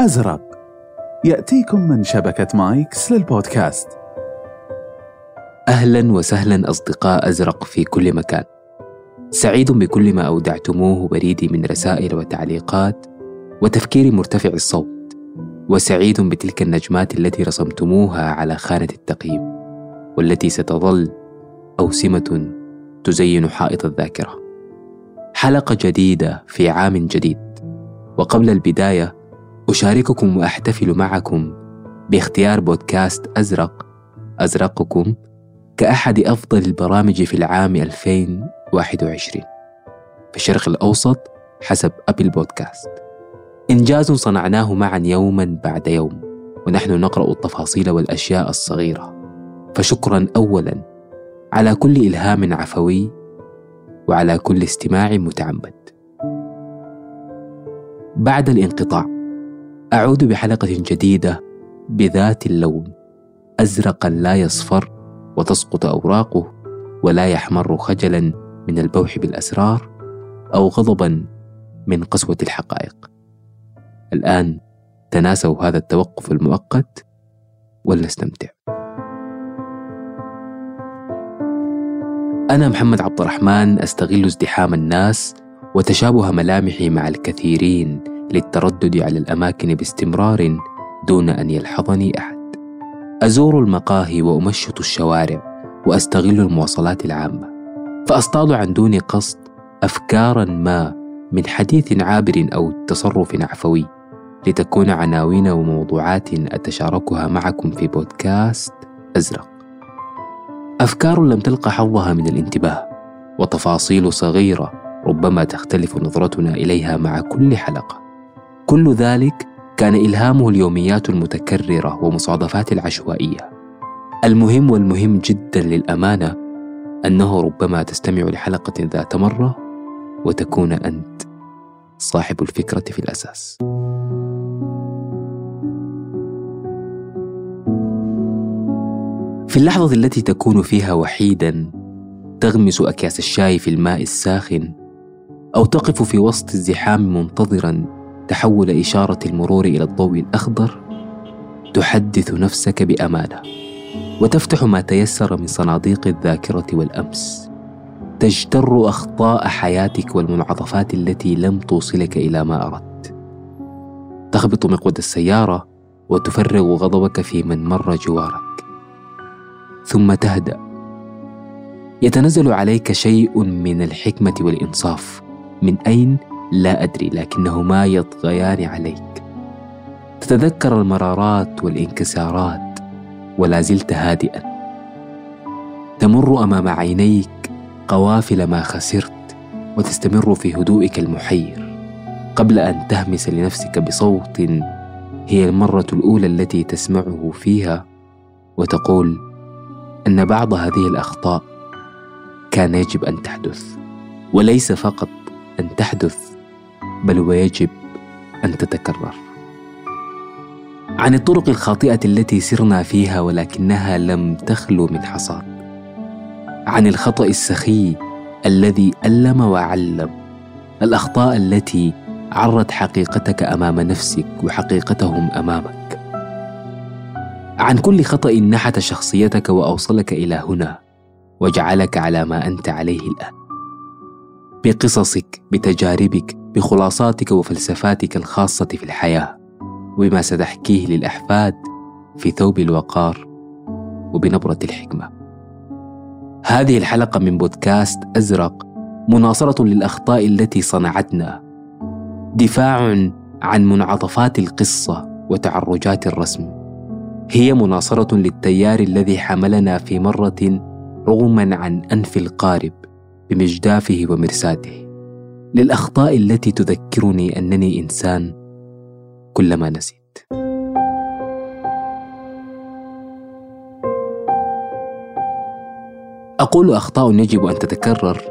أزرق. يأتيكم من شبكة مايكس للبودكاست. أهلا وسهلا أصدقاء أزرق في كل مكان. سعيد بكل ما أودعتموه بريدي من رسائل وتعليقات وتفكير مرتفع الصوت وسعيد بتلك النجمات التي رسمتموها على خانة التقييم والتي ستظل أوسمة تزين حائط الذاكرة. حلقة جديدة في عام جديد وقبل البداية أشارككم وأحتفل معكم باختيار بودكاست أزرق. أزرقكم كأحد أفضل البرامج في العام 2021 في الشرق الأوسط حسب أبل بودكاست. إنجاز صنعناه معا يوما بعد يوم ونحن نقرأ التفاصيل والأشياء الصغيرة. فشكرا أولا على كل إلهام عفوي وعلى كل استماع متعمد. بعد الانقطاع أعود بحلقة جديدة بذات اللون. أزرقا لا يصفر وتسقط أوراقه ولا يحمر خجلا من البوح بالأسرار أو غضبا من قسوة الحقائق. الآن تناسوا هذا التوقف المؤقت ولنستمتع. أنا محمد عبد الرحمن أستغل ازدحام الناس وتشابه ملامحي مع الكثيرين. للتردد على الأماكن باستمرار دون أن يلحظني أحد. أزور المقاهي وأمشط الشوارع وأستغل المواصلات العامة. فأصطاد عن دون قصد أفكارا ما من حديث عابر أو تصرف عفوي لتكون عناوين وموضوعات أتشاركها معكم في بودكاست أزرق. أفكار لم تلقى حظها من الانتباه وتفاصيل صغيرة ربما تختلف نظرتنا إليها مع كل حلقة. كل ذلك كان إلهامه اليوميات المتكررة ومصادفات العشوائية. المهم والمهم جدا للأمانة أنه ربما تستمع لحلقة ذات مرة وتكون أنت صاحب الفكرة في الأساس. في اللحظة التي تكون فيها وحيدا تغمس أكياس الشاي في الماء الساخن أو تقف في وسط الزحام منتظرا تحول إشارة المرور إلى الضوء الأخضر تحدث نفسك بأمانة وتفتح ما تيسر من صناديق الذاكرة والأمس. تجتر أخطاء حياتك والمنعطفات التي لم توصلك إلى ما أردت. تخبط مقود السيارة وتفرغ غضبك في من مر جوارك. ثم تهدأ. يتنزل عليك شيء من الحكمة والإنصاف. من أين؟ لا أدري لكنهما يطغيان عليك. تتذكر المرارات والانكسارات ولا زلت هادئا. تمر أمام عينيك قوافل ما خسرت وتستمر في هدوئك المحير. قبل أن تهمس لنفسك بصوت هي المرة الأولى التي تسمعه فيها وتقول أن بعض هذه الأخطاء كان يجب أن تحدث وليس فقط أن تحدث. بل ويجب أن تتكرر. عن الطرق الخاطئة التي سرنا فيها ولكنها لم تخلو من حصاد. عن الخطأ السخي الذي ألم وعلم. الأخطاء التي عرت حقيقتك أمام نفسك وحقيقتهم أمامك. عن كل خطأ نحت شخصيتك وأوصلك إلى هنا وجعلك على ما أنت عليه الآن. بقصصك بتجاربك بخلاصاتك وفلسفاتك الخاصة في الحياة وبما ستحكيه للأحفاد في ثوب الوقار وبنبرة الحكمة. هذه الحلقة من بودكاست أزرق مناصرة للأخطاء التي صنعتنا. دفاع عن منعطفات القصة وتعرجات الرسم. هي مناصرة للتيار الذي حملنا في مرة رغما عن أنف القارب بمجدافه ومرساته للأخطاء التي تذكرني أنني إنسان كلما نسيت. أقول أخطاء يجب أن تتكرر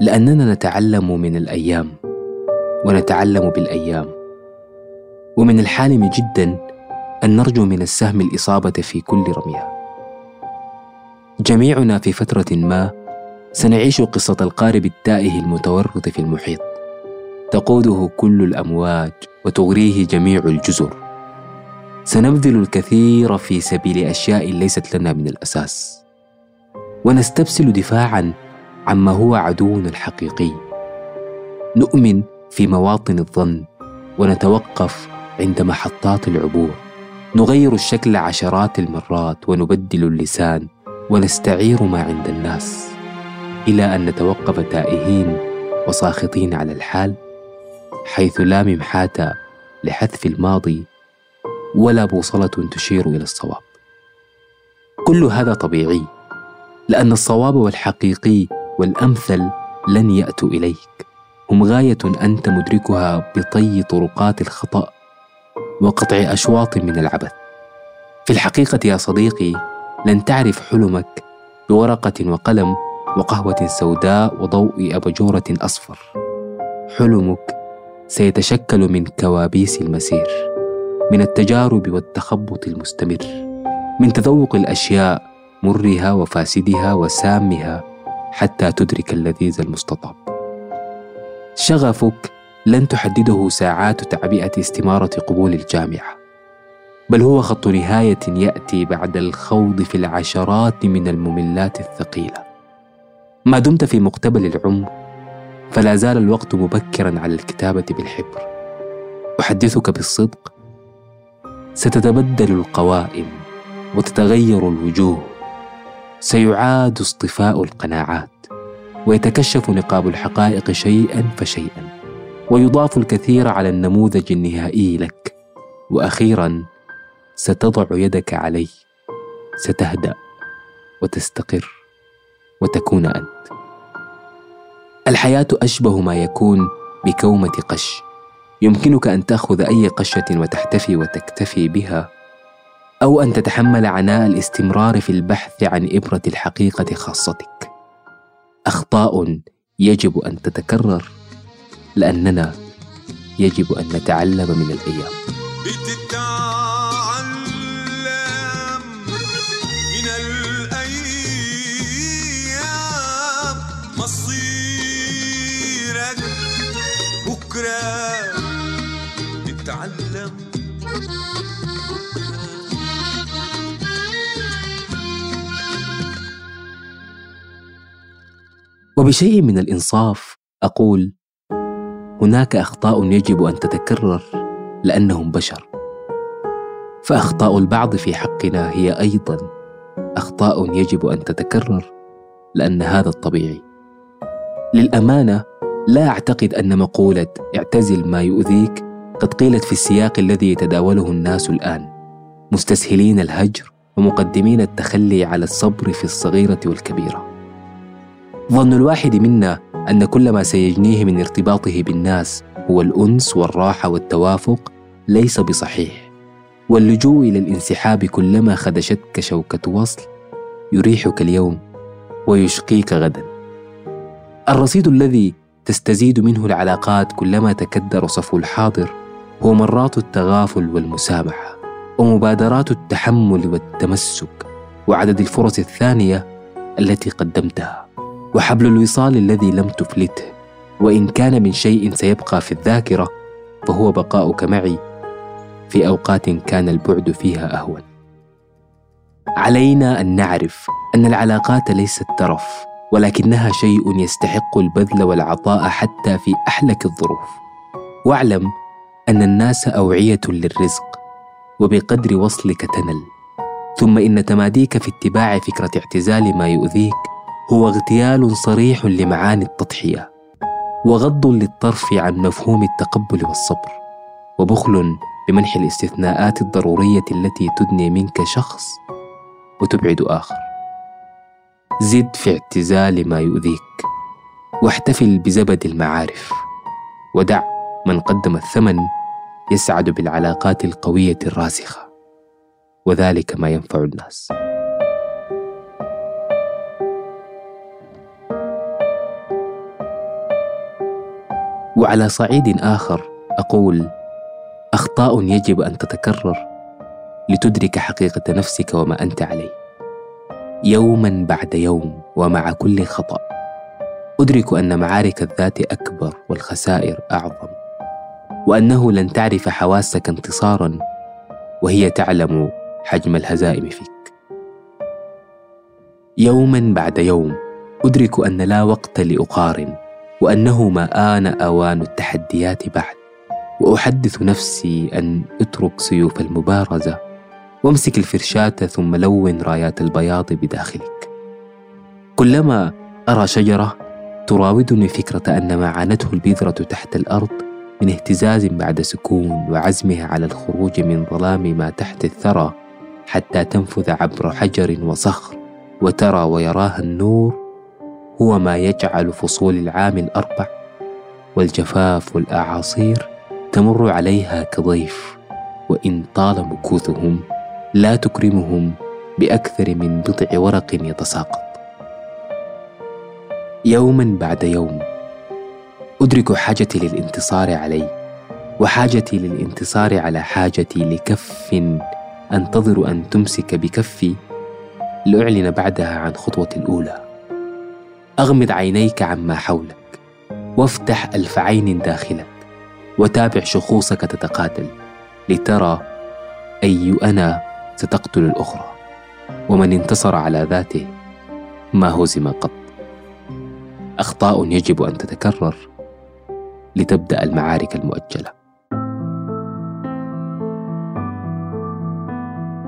لأننا نتعلم من الأيام ونتعلم بالأيام. ومن الحالم جدا أن نرجو من السهم الإصابة في كل رمية. جميعنا في فترة ما سنعيش قصة القارب التائه المتورط في المحيط. تقوده كل الأمواج وتغريه جميع الجزر. سنبذل الكثير في سبيل أشياء ليست لنا من الأساس. ونستبسل دفاعا عما هو عدونا الحقيقي. نؤمن في مواطن الظن ونتوقف عند محطات العبور. نغير الشكل عشرات المرات ونبدل اللسان ونستعير ما عند الناس. إلى أن نتوقف تائهين وساخطين على الحال حيث لا ممحاه لحذف الماضي ولا بوصلة تشير إلى الصواب. كل هذا طبيعي لأن الصواب والحقيقي والأمثل لن يأتوا إليك. هم غاية أنت مدركها بطي طرقات الخطأ وقطع أشواط من العبث. في الحقيقة يا صديقي لن تعرف حلمك بورقة وقلم وقهوة سوداء وضوء اباجوره أصفر. حلمك سيتشكل من كوابيس المسير من التجارب والتخبط المستمر من تذوق الأشياء مرها وفاسدها وسامها حتى تدرك اللذيذ المستطاب. شغفك لن تحدده ساعات تعبئة استمارة قبول الجامعة بل هو خط نهاية يأتي بعد الخوض في العشرات من المملات الثقيلة. ما دمت في مقتبل العمر فلا زال الوقت مبكرا على الكتابة بالحبر. أحدثك بالصدق؟ ستتبدل القوائم وتتغير الوجوه. سيعاد اصطفاء القناعات ويتكشف نقاب الحقائق شيئا فشيئا ويضاف الكثير على النموذج النهائي لك. وأخيرا ستضع يدك عليه ستهدأ وتستقر. وتكون أنت. الحياة أشبه ما يكون بكومة قش. يمكنك أن تأخذ أي قشة وتحتفي وتكتفي بها أو أن تتحمل عناء الاستمرار في البحث عن إبرة الحقيقة خاصتك. أخطاء يجب أن تتكرر لأننا يجب أن نتعلم من الأيام. وبشيء من الإنصاف أقول هناك أخطاء يجب أن تتكرر لأنهم بشر. فأخطاء البعض في حقنا هي أيضا أخطاء يجب أن تتكرر لأن هذا الطبيعي. للأمانة لا أعتقد أن مقولة اعتزل ما يؤذيك قد قيلت في السياق الذي يتداوله الناس الآن. مستسهلين الهجر ومقدمين التخلي على الصبر في الصغيرة والكبيرة. ظن الواحد منا أن كل ما سيجنيه من ارتباطه بالناس هو الأنس والراحة والتوافق ليس بصحيح. واللجوء إلى الانسحاب كلما خدشتك شوكة وصل يريحك اليوم ويشقيك غدا. الرصيد الذي تستزيد منه العلاقات كلما تكدر صفو الحاضر هو مرات التغافل والمسامحة ومبادرات التحمل والتمسك وعدد الفرص الثانية التي قدمتها. وحبل الوصال الذي لم تفلته. وإن كان من شيء سيبقى في الذاكرة فهو بقاؤك معي. في أوقات كان البعد فيها أهون. علينا أن نعرف أن العلاقات ليست ترف ولكنها شيء يستحق البذل والعطاء حتى في أحلك الظروف. واعلم أن الناس أوعية للرزق وبقدر وصلك تنل. ثم إن تماديك في اتباع فكرة اعتزال ما يؤذيك هو اغتيال صريح لمعاني التضحية وغض للطرف عن مفهوم التقبل والصبر وبخل بمنح الاستثناءات الضرورية التي تدني منك شخص وتبعد آخر. زد في اعتزال ما يؤذيك واحتفل بزبد المعارف ودع من قدم الثمن يسعد بالعلاقات القوية الراسخة وذلك ما ينفع الناس. وعلى صعيد آخر أقول أخطاء يجب أن تتكرر لتدرك حقيقة نفسك وما أنت عليه. يوما بعد يوم ومع كل خطأ. أدرك أن معارك الذات أكبر والخسائر أعظم وأنه لن تعرف حواسك انتصارا وهي تعلم حجم الهزائم فيك. يوما بعد يوم أدرك أن لا وقت لأقارن. وأنه ما آن أوان التحديات بعد. وأحدث نفسي أن أترك سيوف المبارزة وأمسك الفرشاة ثم لون رايات البياض بداخلك. كلما أرى شجرة تراودني فكرة أن ما عانته البذرة تحت الأرض من اهتزاز بعد سكون وعزمها على الخروج من ظلام ما تحت الثرى حتى تنفذ عبر حجر وصخر وترى ويراها النور هو ما يجعل فصول العام الأربع والجفاف والأعاصير تمر عليها كضيف وإن طال مكوثهم لا تكرمهم بأكثر من بضع ورق يتساقط. يوما بعد يوم أدرك حاجتي للانتصار علي وحاجتي للانتصار على حاجتي لكف أنتظر أن تمسك بكفي لأعلن بعدها عن خطوتي الأولى. أغمض عينيك عما حولك وافتح ألف عين داخلك وتابع شخوصك تتقاتل لترى أي أنا ستقتل الأخرى ومن انتصر على ذاته ما هزم قط. أخطاء يجب أن تتكرر لتبدأ المعارك المؤجلة.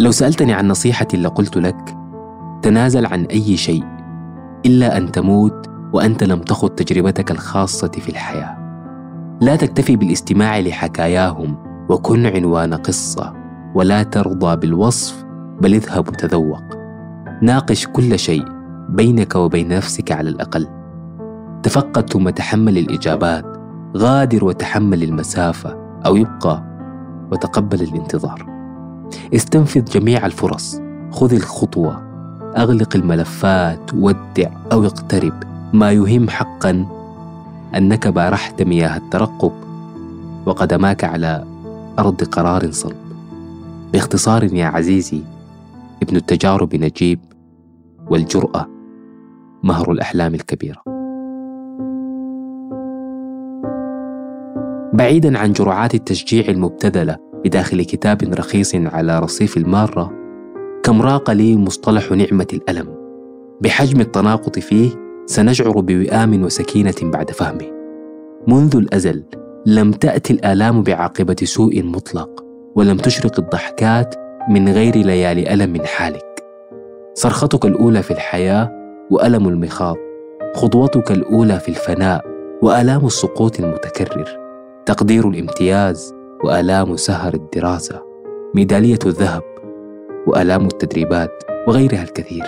لو سألتني عن نصيحتي لقلت لك تنازل عن أي شيء. إلا أن تموت وأنت لم تخض تجربتك الخاصة في الحياة. لا تكتفي بالاستماع لحكاياهم وكن عنوان قصة ولا ترضى بالوصف بل اذهب وتذوق. ناقش كل شيء بينك وبين نفسك على الأقل. تفقد ثم تحمل الإجابات غادر وتحمل المسافة أو يبقى وتقبل الانتظار. استنفذ جميع الفرص خذ الخطوة أغلق الملفات ودع أو اقترب. ما يهم حقا أنك بارحت مياه الترقب وقدماك على أرض قرار صلب. باختصار يا عزيزي ابن التجارب نجيب والجرأة مهر الأحلام الكبيرة. بعيدا عن جرعات التشجيع المبتذلة بداخل كتاب رخيص على رصيف المارة كم راق لي مصطلح نعمة الألم. بحجم التناقض فيه سنشعر بوئام وسكينة بعد فهمه. منذ الأزل لم تأتي الآلام بعاقبة سوء مطلق ولم تشرق الضحكات من غير ليالي ألم حالك. صرختك الأولى في الحياة وألم المخاض خطوتك الأولى في الفناء وآلام السقوط المتكرر تقدير الامتياز وآلام سهر الدراسة ميدالية الذهب وآلام التدريبات وغيرها الكثير.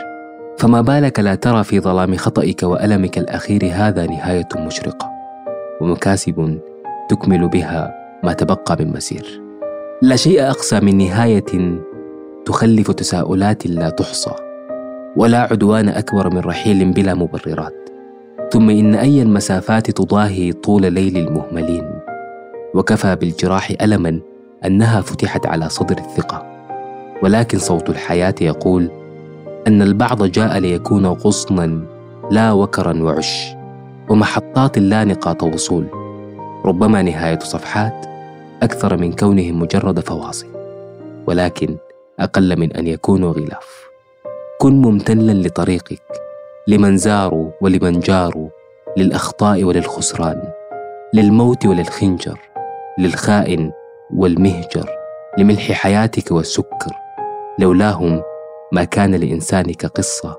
فما بالك لا ترى في ظلام خطئك وألمك الأخير هذا نهاية مشرقة. ومكاسب تكمل بها ما تبقى من مسير. لا شيء أقسى من نهاية تخلف تساؤلات لا تحصى. ولا عدوان أكبر من رحيل بلا مبررات. ثم إن أي المسافات تضاهي طول ليل المهملين. وكفى بالجراح ألما أنها فتحت على صدر الثقة. ولكن صوت الحياة يقول أن البعض جاء ليكون غصنا لا وكرا وعش ومحطات لا نقاط وصول. ربما نهاية صفحات أكثر من كونهم مجرد فواصل ولكن أقل من أن يكونوا غلاف. كن ممتلا لطريقك لمن زاروا ولمن جاروا للأخطاء وللخسران للموت وللخنجر للخائن والمهجر لملح حياتك والسكر. لولاهم ما كان لإنسانك قصة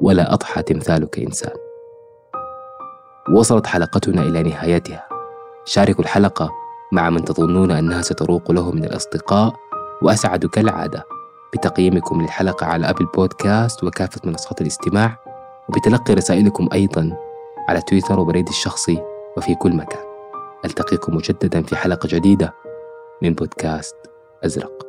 ولا أضحى تمثالك إنسان. وصلت حلقتنا إلى نهايتها. شاركوا الحلقة مع من تظنون أنها ستروق له من الأصدقاء وأسعد كالعادة بتقييمكم للحلقة على أبل بودكاست وكافة منصات الاستماع وبتلقي رسائلكم أيضا على تويتر وبريدي الشخصي وفي كل مكان. ألتقيكم مجددا في حلقة جديدة من بودكاست أزرق.